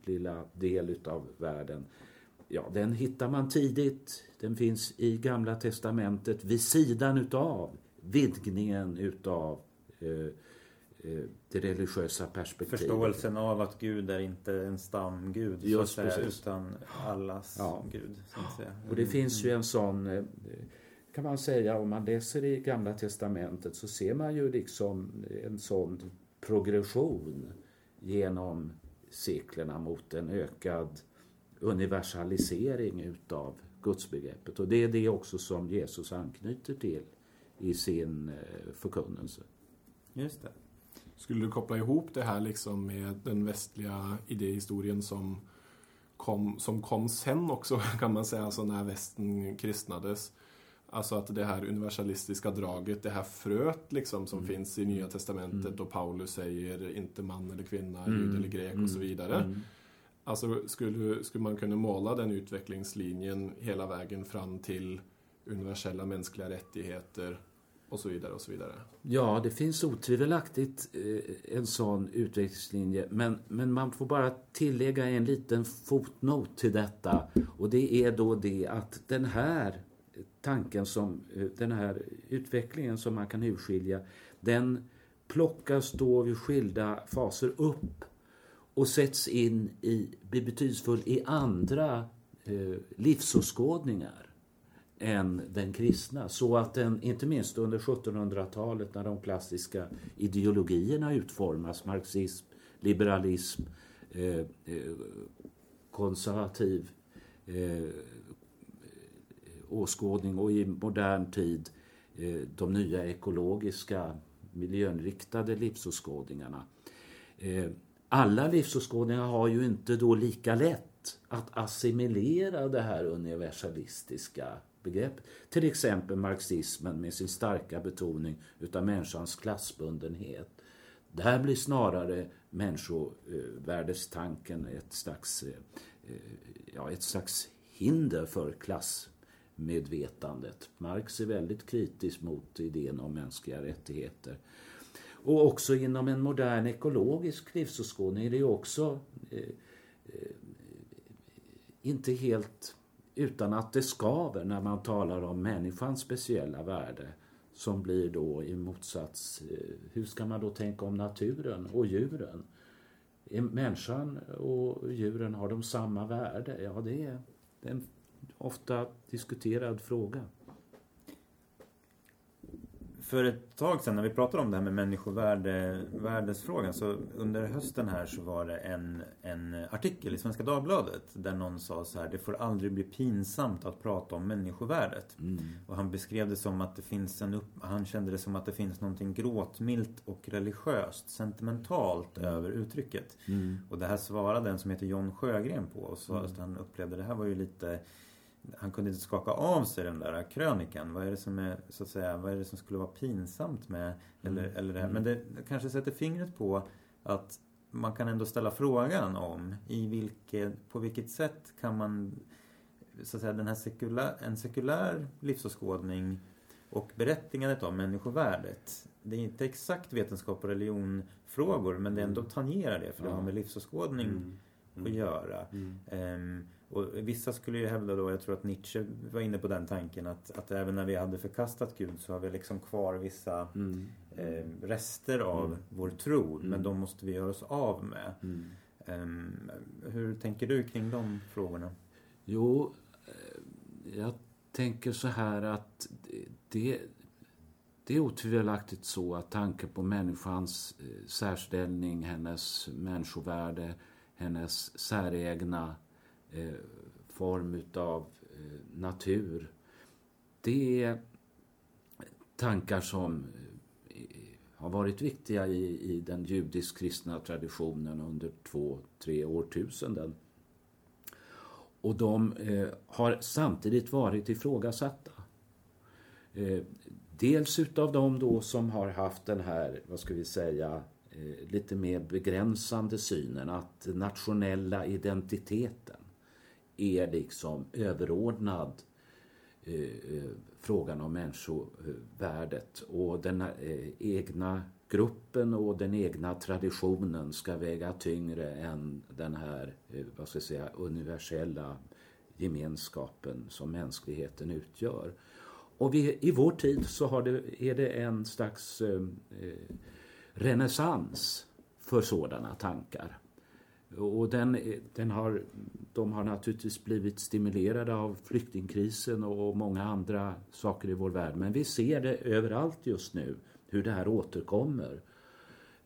lilla del utav världen. Ja, den hittar man tidigt. Den finns i Gamla Testamentet vid sidan utav vidgningen utav eh, eh, det religiösa perspektivet. Förståelsen av att Gud är inte en stamgud Just så att säga, utan allas ja. Gud. Säga. Och det finns ju en sån eh, kan man säga, om man läser i Gamla Testamentet så ser man ju liksom en sån progression genom seklerna mot en ökad universalisering utav gudsbegreppet. Och det är det också som Jesus anknyter till i sin eh, förkunnelse. Just det. Skulle du koppla ihop det här liksom med den västliga idéhistorien som kom, som kom sen också (laughs) kan man säga, alltså när västen kristnades? Alltså att det här universalistiska draget, det här fröet liksom som mm. finns i Nya Testamentet mm. och Paulus säger inte man eller kvinna, mm. jud eller grek och så mm. vidare. Mm. Alltså skulle, skulle man kunna måla den utvecklingslinjen hela vägen fram till universella mänskliga rättigheter och så vidare och så vidare. Ja, det finns otvivelaktigt eh, en sån utvecklingslinje. Men, men man får bara tillägga en liten fotnot till detta. Och det är då det att den här tanken som, eh, den här utvecklingen som man kan urskilja, den plockas då vid skilda faser upp och sätts in i, blir betydelsefull i andra eh, livsåskådningar än den kristna. Så att den, inte minst under 1700-talet när de klassiska ideologierna utformas, marxism, liberalism, eh, eh, konservativ eh, åskådning och i modern tid eh, de nya ekologiska miljöinriktade livsåskådningarna. Eh, alla livsåskådningar har ju inte då lika lätt att assimilera det här universalistiska begreppet. Till exempel marxismen med sin starka betoning utav människans klassbundenhet. Där blir snarare människovärdestanken ett slags, eh, ja, ett slags hinder för klassmedvetandet. Marx är väldigt kritisk mot idén om mänskliga rättigheter. Och också inom en modern ekologisk livsåskådning är det också eh, eh, inte helt utan att det skaver när man talar om människans speciella värde som blir då i motsats, eh, hur ska man då tänka om naturen och djuren? Är människan och djuren, har de samma värde? Ja, det är en ofta diskuterad fråga för ett tag sedan när vi pratade om det här med människovärdesfrågan så under hösten här så var det en, en artikel i Svenska Dagbladet där någon sa så här det får aldrig bli pinsamt att prata om människovärdet. Mm. Och han beskrev det som att det finns en upp, han kände det som att det finns någonting gråtmilt och religiöst, sentimentalt mm. över uttrycket. Mm. Och det här svarade en som heter John Sjögren på och så att han upplevde det här var ju lite han kunde inte skaka av sig den där krönikan. Vad är det som, är, så att säga, vad är det som skulle vara pinsamt med eller, mm. eller det här? Men det kanske sätter fingret på att man kan ändå ställa frågan om i vilket, på vilket sätt kan man så att säga, den här sekulär, en sekulär livsåskådning och berättigandet av människovärdet. Det är inte exakt vetenskap och religionfrågor men det ändå tangerar det för det har med livsåskådning mm. Mm. att göra. Mm. Um, och vissa skulle ju hävda då, jag tror att Nietzsche var inne på den tanken att, att även när vi hade förkastat Gud så har vi liksom kvar vissa mm. eh, rester av mm. vår tro. Mm. Men de måste vi göra oss av med. Um, hur tänker du kring de frågorna? Jo, eh, jag tänker så här att det, det är otvivelaktigt så att tanken på människans eh, särställning, hennes människovärde, hennes säregna eh, form utav eh, natur. Det är tankar som eh, har varit viktiga i, i den judisk-kristna traditionen under två, tre årtusenden. Och de eh, har samtidigt varit ifrågasatta. Eh, dels utav de då som har haft den här, vad ska vi säga, eh, lite mer begränsande synen att nationella identiteten är liksom överordnad eh, eh, frågan om människovärdet och den eh, egna gruppen och den egna traditionen ska väga tyngre än den här eh, vad ska jag säga, universella gemenskapen som mänskligheten utgör. Och vi, i vår tid så har det, är det en slags eh, eh renässans för sådana tankar. Och den, den har, de har naturligtvis blivit stimulerade av flyktingkrisen och många andra saker i vår värld. Men vi ser det överallt just nu, hur det här återkommer.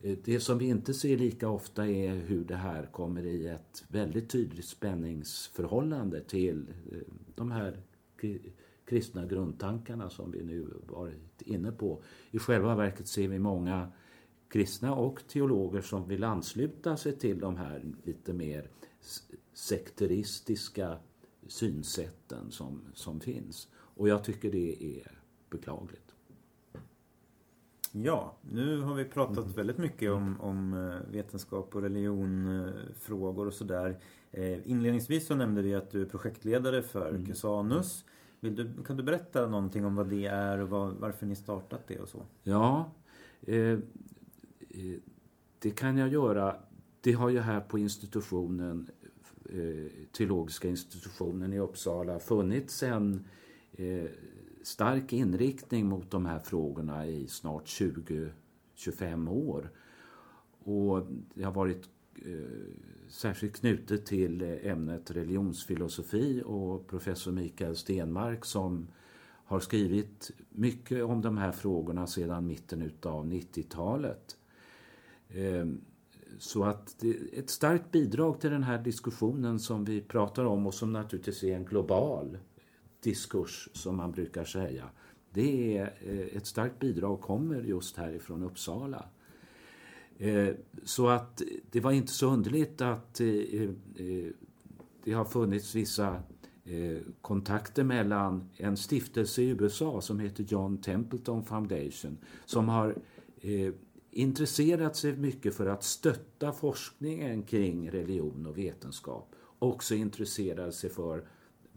Eh, det som vi inte ser lika ofta är hur det här kommer i ett väldigt tydligt spänningsförhållande till eh, de här kristna grundtankarna som vi nu varit inne på. I själva verket ser vi många kristna och teologer som vill ansluta sig till de här lite mer sekteristiska synsätten som, som finns. Och jag tycker det är beklagligt. Ja, nu har vi pratat väldigt mycket om, om eh, vetenskap och religionfrågor och sådär. Eh, inledningsvis så nämnde vi att du är projektledare för mm. Cusanus. Vill du, kan du berätta någonting om vad det är och var, varför ni startat det och så? Ja, eh, Eh, Eh, det kan jag göra. Det har ju här på institutionen, eh, teologiska institutionen i Uppsala funnits en eh, stark inriktning mot de här frågorna i snart 20-25 år. Och det har varit eh, särskilt knutet till eh, ämnet religionsfilosofi och professor Mikael Stenmark som har skrivit mycket om de här frågorna sedan mitten av 90-talet. Ehm, så att det är ett starkt bidrag till den här diskussionen som vi pratar om och som naturligtvis är en global diskurs som man brukar säga. Det är eh, ett starkt bidrag kommer just härifrån Uppsala. Ehm, så att det var inte så underligt att eh, eh, det har funnits vissa kontakter mellan en stiftelse i USA som heter John Templeton Foundation som har intresserat sig mycket för att stötta forskningen kring religion och vetenskap. Också intresserat sig för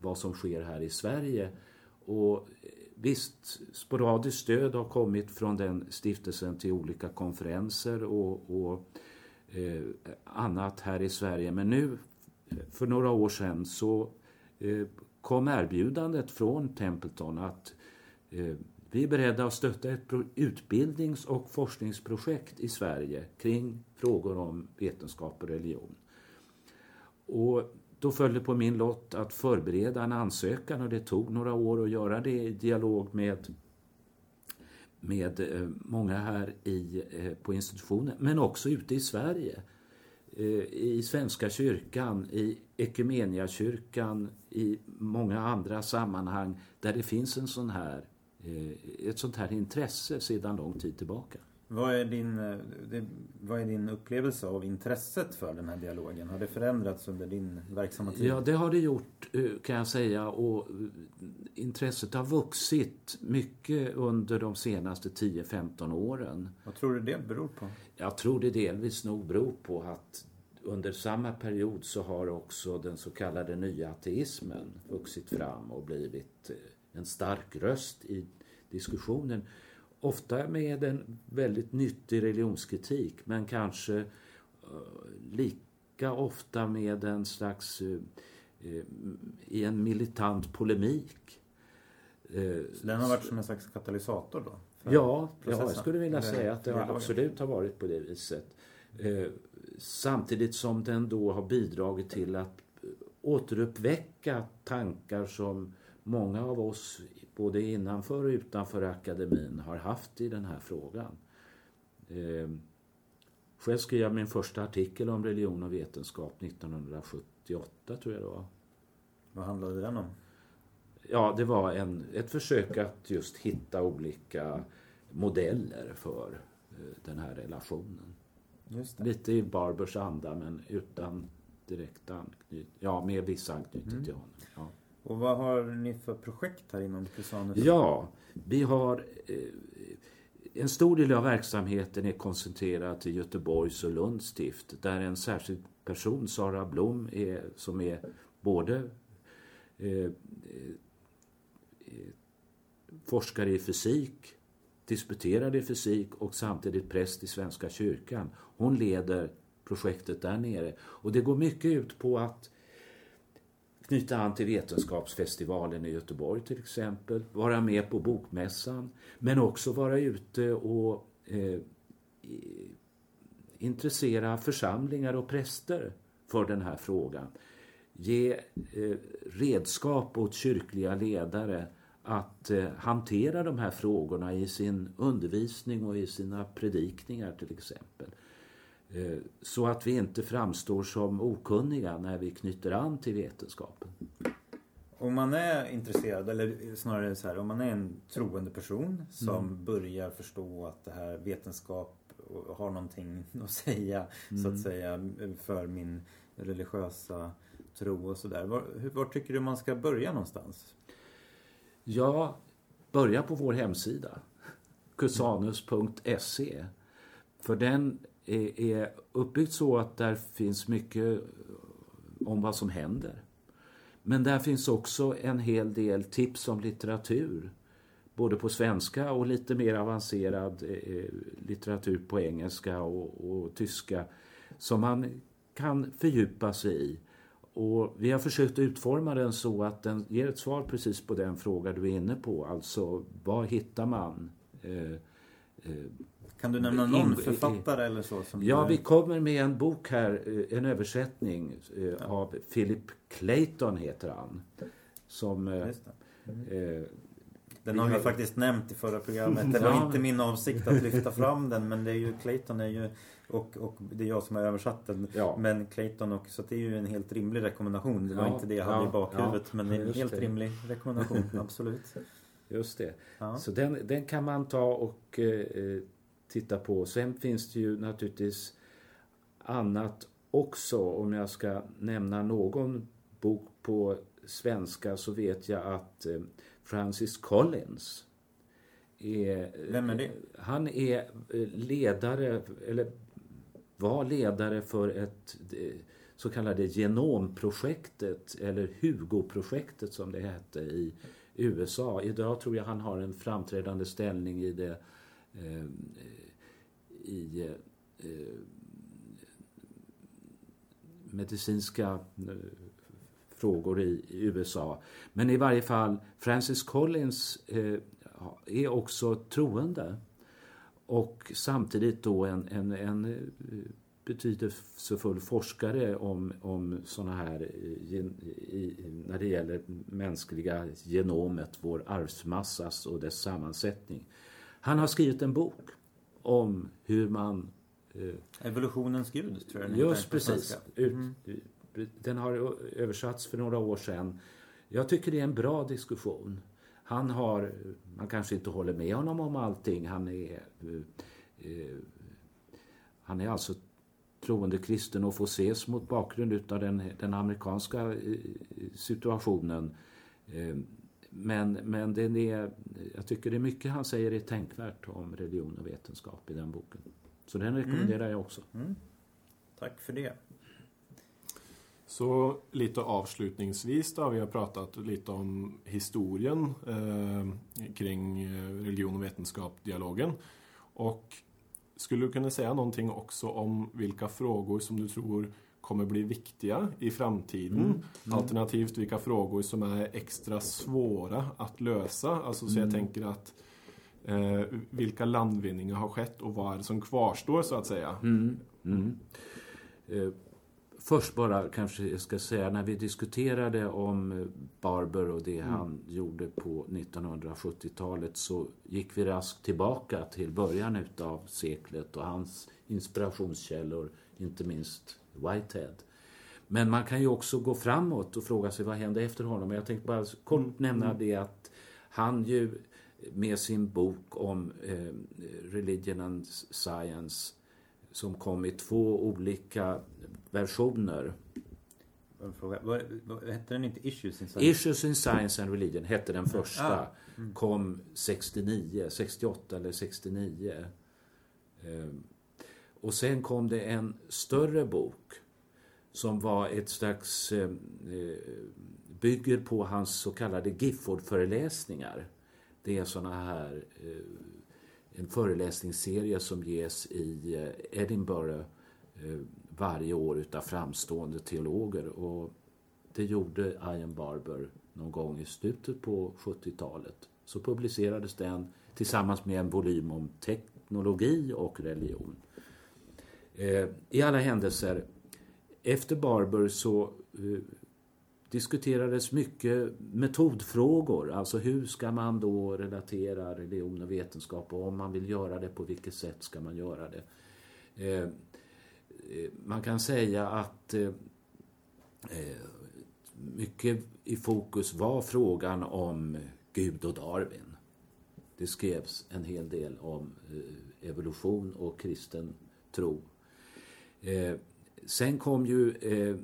vad som sker här i Sverige. Och eh, visst, sporadiskt stöd har kommit från den stiftelsen till olika konferenser och, och eh, annat här i Sverige. Men nu, för några år sedan, så eh, kom erbjudandet från Templeton att eh, vi är beredda att stötta ett utbildnings och forskningsprojekt i Sverige kring frågor om vetenskap och religion. Och då följde på min lott att förbereda en ansökan och det tog några år att göra det i dialog med, med eh, många här i, eh, på institutionen, men också ute i Sverige. Eh, I Svenska kyrkan, i Ekumeniakyrkan, i många andra sammanhang där det finns en sån här ett sånt här intresse sedan lång tid tillbaka. Vad är, din, eh, vad är din upplevelse av intresset för den här dialogen? Har det förändrats under din verksamma tid? Ja, det har det gjort eh, kan jag säga. Och intresset har vuxit mycket under de senaste 10-15 åren. Vad tror du det beror på? Jag tror det delvis nog beror på att under samma period så har också den så kallade nya ateismen vuxit fram och blivit en stark röst i diskussionen. Ofta med en väldigt nyttig religionskritik men kanske uh, lika ofta med en slags uh, uh, i en militant polemik. Så den har varit som en slags katalysator då? Ja, ja, jag skulle vilja säga att det har absolut har varit på det viset. Samtidigt som den då har bidragit till att återuppväcka tankar som många av oss både innanför och utanför akademin har haft i den här frågan. Eh, själv skrev jag min första artikel om religion och vetenskap 1978 tror jag det var. Vad handlade den om? Ja, det var en, ett försök att just hitta olika modeller för den här relationen. Lite i Barbers anda men utan direkt anknytning. Ja, med viss anknytning Mm. till honom. Ja. Och vad har ni för projekt här inom Cusanus? Ja, vi har... Eh, en stor del av verksamheten är koncentrerad till Göteborgs och Lunds stift där en särskild person, Sara Blom, är, som är både eh, eh, forskare i fysik, disputerad i fysik och samtidigt präst i Svenska kyrkan. Hon leder projektet där nere. Och det går mycket ut på att knyta an till Vetenskapsfestivalen i Göteborg till exempel, vara med på Bokmässan, men också vara ute och eh, intressera församlingar och präster för den här frågan. Ge eh, redskap åt kyrkliga ledare att eh, hantera de här frågorna i sin undervisning och i sina predikningar till exempel. Eh, Så att vi inte framstår som okunniga när vi knyter an till vetenskapen. Om man är intresserad, eller snarare så här, om man är en troende person som Mm. börjar förstå att det här vetenskap har någonting (laughs) att säga, så Mm. att säga, för min religiösa tro och sådär. Var, var tycker du man ska börja någonstans? Ja, börja på vår hemsida. kusanus.se. För den är, är så att där finns mycket om vad som händer. Men där finns också en hel del tips om litteratur. Både på svenska och lite mer avancerad eh, eh, litteratur på engelska och, och tyska. Som man kan fördjupa sig i. Och vi har försökt utforma den så att den ger ett svar precis på den fråga du är inne på. Alltså, vad hittar man? Eh, eh, kan du nämna någon författare eller så? Som Ja, du... vi kommer med en bok här, eh, en översättning eh, av Philip Clayton heter han. Som... det. eh, Den har vi faktiskt nämnt i förra programmet. Det Ja. var inte min avsikt att lyfta fram den men det är ju Clayton är ju och, och det är jag som har översatt den. Ja. Men Clayton och så det är ju en helt rimlig rekommendation. Det var Ja, inte det jag hade ja, i bakhuvudet ja, men en helt det. rimlig rekommendation. (laughs) Absolut. Just det. Ja. Så den, den kan man ta och eh, titta på. Sen finns det ju naturligtvis annat också. Om jag ska nämna någon bok på svenska så vet jag att eh, Francis Collins är... Vem är det? Han är eh, ledare, eller var ledare för ett eh, så kallade genomprojektet, eller Hugo-projektet som det hette i USA. Idag tror jag han har en framträdande ställning i det eh, i eh, medicinska eh, frågor i, USA. Men i varje fall, Francis Collins eh, är också troende. Och samtidigt då en, en, en betydelsefull forskare om, om sådana här, gen, i, när det gäller mänskliga genomet, vår arvsmassas och dess sammansättning. Han har skrivit en bok om hur man eh, Evolutionens gud tror jag den Just precis. Ut, Mm. Den har översatts för några år sedan. Jag tycker det är en bra diskussion. Han har, man kanske inte håller med honom om allting. Han är, eh, eh, han är alltså troende kristen och får ses mot bakgrund av den, den amerikanska eh, situationen. Men, men den är, jag tycker det är mycket han säger är tänkvärt om religion och vetenskap i den boken. Så den rekommenderar jag också. Mm. Tack för det. Så lite avslutningsvis då, vi har pratat lite om historien eh, kring eh, religion och vetenskap-dialogen. Och skulle du kunna säga någonting också om vilka frågor som du tror kommer bli viktiga i framtiden? Mm. Mm. Alternativt vilka frågor som är extra svåra att lösa. Alltså så jag Mm. tänker att eh, vilka landvinningar har skett och vad är det som kvarstår så att säga? Mm, mm. Eh, först bara kanske jag ska säga när vi diskuterade om Barber och det han gjorde på 1970-talet så gick vi raskt tillbaka till början utav seklet och hans inspirationskällor, inte minst Whitehead. Men man kan ju också gå framåt och fråga sig vad hände efter honom. Jag tänkte bara kort nämna det att han ju med sin bok om eh, Religion and Science som kom i två olika versioner. Fråga, vad, vad, hette den inte Issues in Science? Issues in Science and Religion hette den första. Ah. Mm. Kom 69, 68 eller 69. Ehm, och sen kom det en större bok som var ett slags eh, eh, bygger på hans så kallade Gifford-föreläsningar. Det är såna här eh, en föreläsningsserie som ges i eh, Edinburgh eh, varje år utav framstående teologer och det gjorde Ian Barber någon gång i slutet på 70-talet. Så publicerades den tillsammans med en volym om teknologi och religion. Eh, I alla händelser, efter Barber så eh, diskuterades mycket metodfrågor. Alltså hur ska man då relatera religion och vetenskap och om man vill göra det, på vilket sätt ska man göra det? Eh, eh man kan säga att eh, mycket i fokus var frågan om Gud och Darwin. Det skrevs en hel del om evolution och kristen tro. Eh, sen kom ju eh,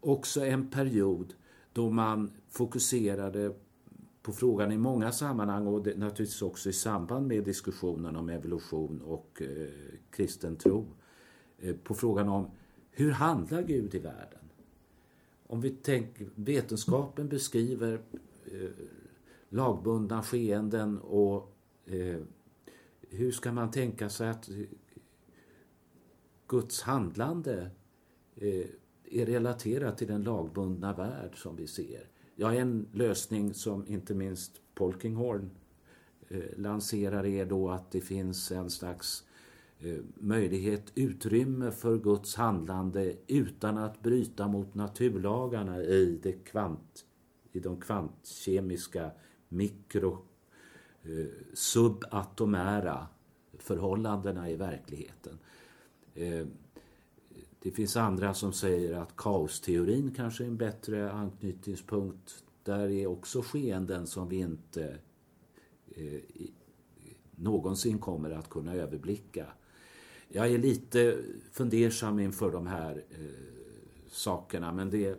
också en period då man fokuserade på frågan i många sammanhang och det, naturligtvis också i samband med diskussionen om evolution och eh, kristen tro. Eh, på frågan om hur handlar Gud i världen? Om vi tänker, vetenskapen beskriver eh, lagbundna skeenden och eh, hur ska man tänka sig att Guds handlande eh, är relaterat till den lagbundna värld som vi ser. Ja, en lösning som inte minst Polkinghorn eh, lanserar är då att det finns en slags eh, möjlighet, utrymme för Guds handlande utan att bryta mot naturlagarna i, det kvant, i de kvantkemiska mikro eh, subatomära förhållandena i verkligheten. Eh, det finns andra som säger att kaosteorin kanske är en bättre anknytningspunkt. Där är också skeenden som vi inte eh, någonsin kommer att kunna överblicka. Jag är lite fundersam inför de här eh, sakerna men det eh,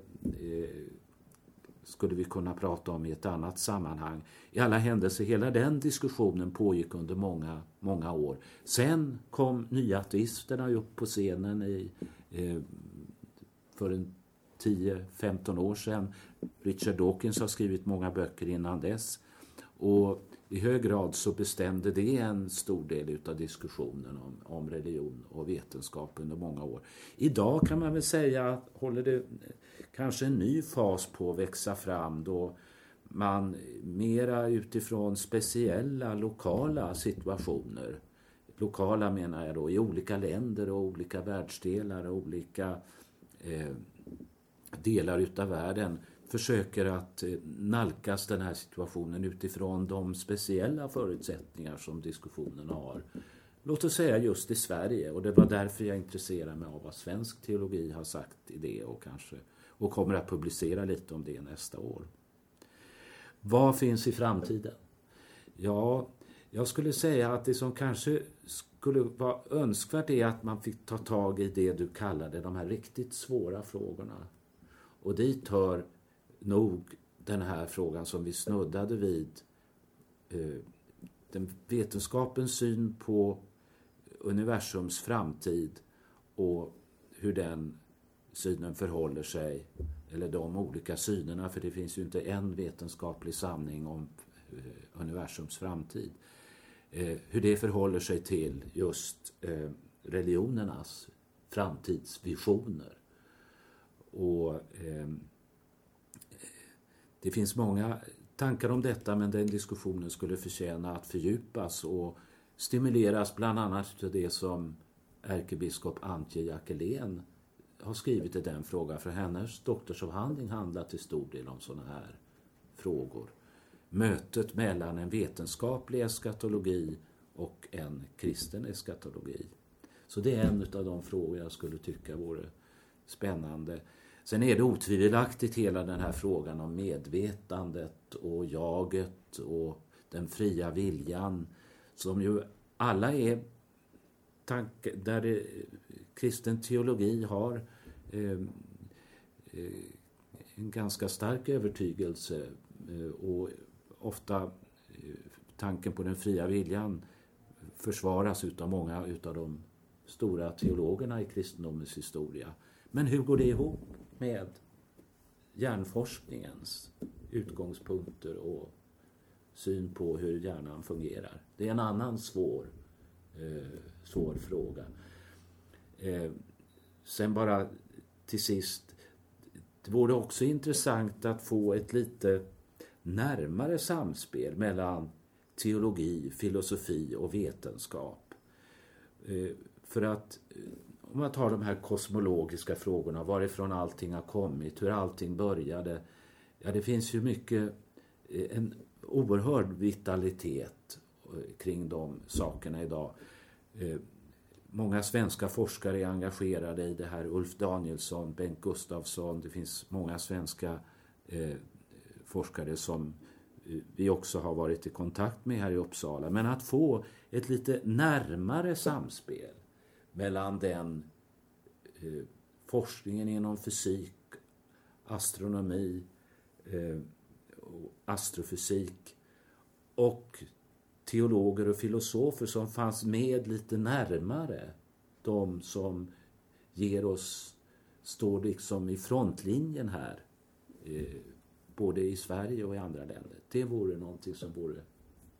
skulle vi kunna prata om i ett annat sammanhang. I alla händelser, hela den diskussionen pågick under många, många år. Sen kom nyateisterna upp på scenen i Eh, för en 10-15 år sedan. Richard Dawkins har skrivit många böcker innan dess. Och i hög grad så bestämde det en stor del av diskussionen om, om religion och vetenskap under många år. Idag kan man väl säga håller det kanske en ny fas på att växa fram då man mera utifrån speciella lokala situationer lokala menar jag då, i olika länder och olika världsdelar och olika eh, delar utav världen försöker att eh, nalkas den här situationen utifrån de speciella förutsättningar som diskussionen har. Låt oss säga just i Sverige och det var därför jag intresserade mig av vad svensk teologi har sagt i det och kanske och kommer att publicera lite om det nästa år. Vad finns i framtiden? Ja, jag skulle säga att det som kanske skulle vara önskvärt är att man fick ta tag i det du kallade de här riktigt svåra frågorna. Och dit hör nog den här frågan som vi snuddade vid. Eh, den vetenskapens syn på universums framtid och hur den synen förhåller sig, eller de olika synerna, för det finns ju inte en vetenskaplig sanning om eh, universums framtid eh, hur det förhåller sig till just eh, religionernas framtidsvisioner. Och Det finns många tankar om detta men den diskussionen skulle förtjäna att fördjupas och stimuleras bland annat av det som ärkebiskop Antje Jackelén har skrivit i den frågan. För hennes doktorsavhandling handlar till stor del om sådana här frågor mötet mellan en vetenskaplig eskatologi och en kristen eskatologi. Så det är en av de frågor jag skulle tycka vore spännande. Sen är det otvivelaktigt hela den här frågan om medvetandet och jaget och den fria viljan, som ju alla är tanke, där det, kristen teologi har eh, Eh, eh, en ganska stark övertygelse eh, och ofta eh, tanken på den fria viljan försvaras utav många utav de stora teologerna i kristendomens historia. Men hur går det ihop med hjärnforskningens utgångspunkter och syn på hur hjärnan fungerar? Det är en annan svår, eh, svår fråga. Eh, sen bara till sist, det vore också intressant att få ett lite närmare samspel mellan teologi, filosofi och vetenskap. Eh, för att eh, om man tar de här kosmologiska frågorna, varifrån allting har kommit, hur allting började. Ja, det finns ju mycket, eh, en oerhörd vitalitet kring de sakerna idag. Många svenska forskare är engagerade i det här. Ulf Danielsson, Bengt Gustafsson, det finns många svenska eh, forskare som eh, vi också har varit i kontakt med här i Uppsala. Men att få ett lite närmare samspel mellan den eh, forskningen inom fysik, astronomi, eh, astrofysik och teologer och filosofer som fanns med lite närmare de som ger oss, står liksom i frontlinjen här eh, både i Sverige och i andra länder. Det vore någonting som vore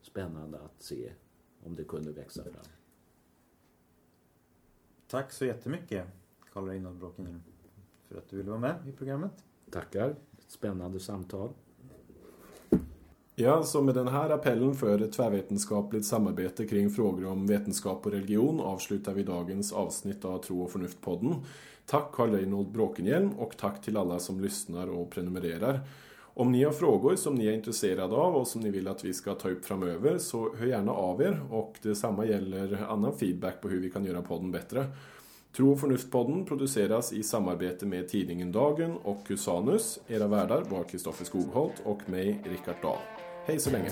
spännande att se om det kunde växa fram. Tack så jättemycket Karl Reinhold Bråkenhielm för att du ville vara med i programmet. Tackar. Ett spännande samtal. Ja, så med den här appellen för ett tvärvetenskapligt samarbete kring frågor om vetenskap och religion avslutar vi dagens avsnitt av Tro och förnuft-podden. Tack Karl Reinhold Bråkenhielm och tack till alla som lyssnar och prenumererar. Om ni har frågor som ni är intresserade av och som ni vill att vi ska ta upp framöver så hör gärna av er och detsamma gäller annan feedback på hur vi kan göra podden bättre. Tro och förnuft-podden produceras i samarbete med tidningen Dagen och Husanus. Era värdar var Kristoffer Skogholt och mig, Rickard Dahl. Hej så länge!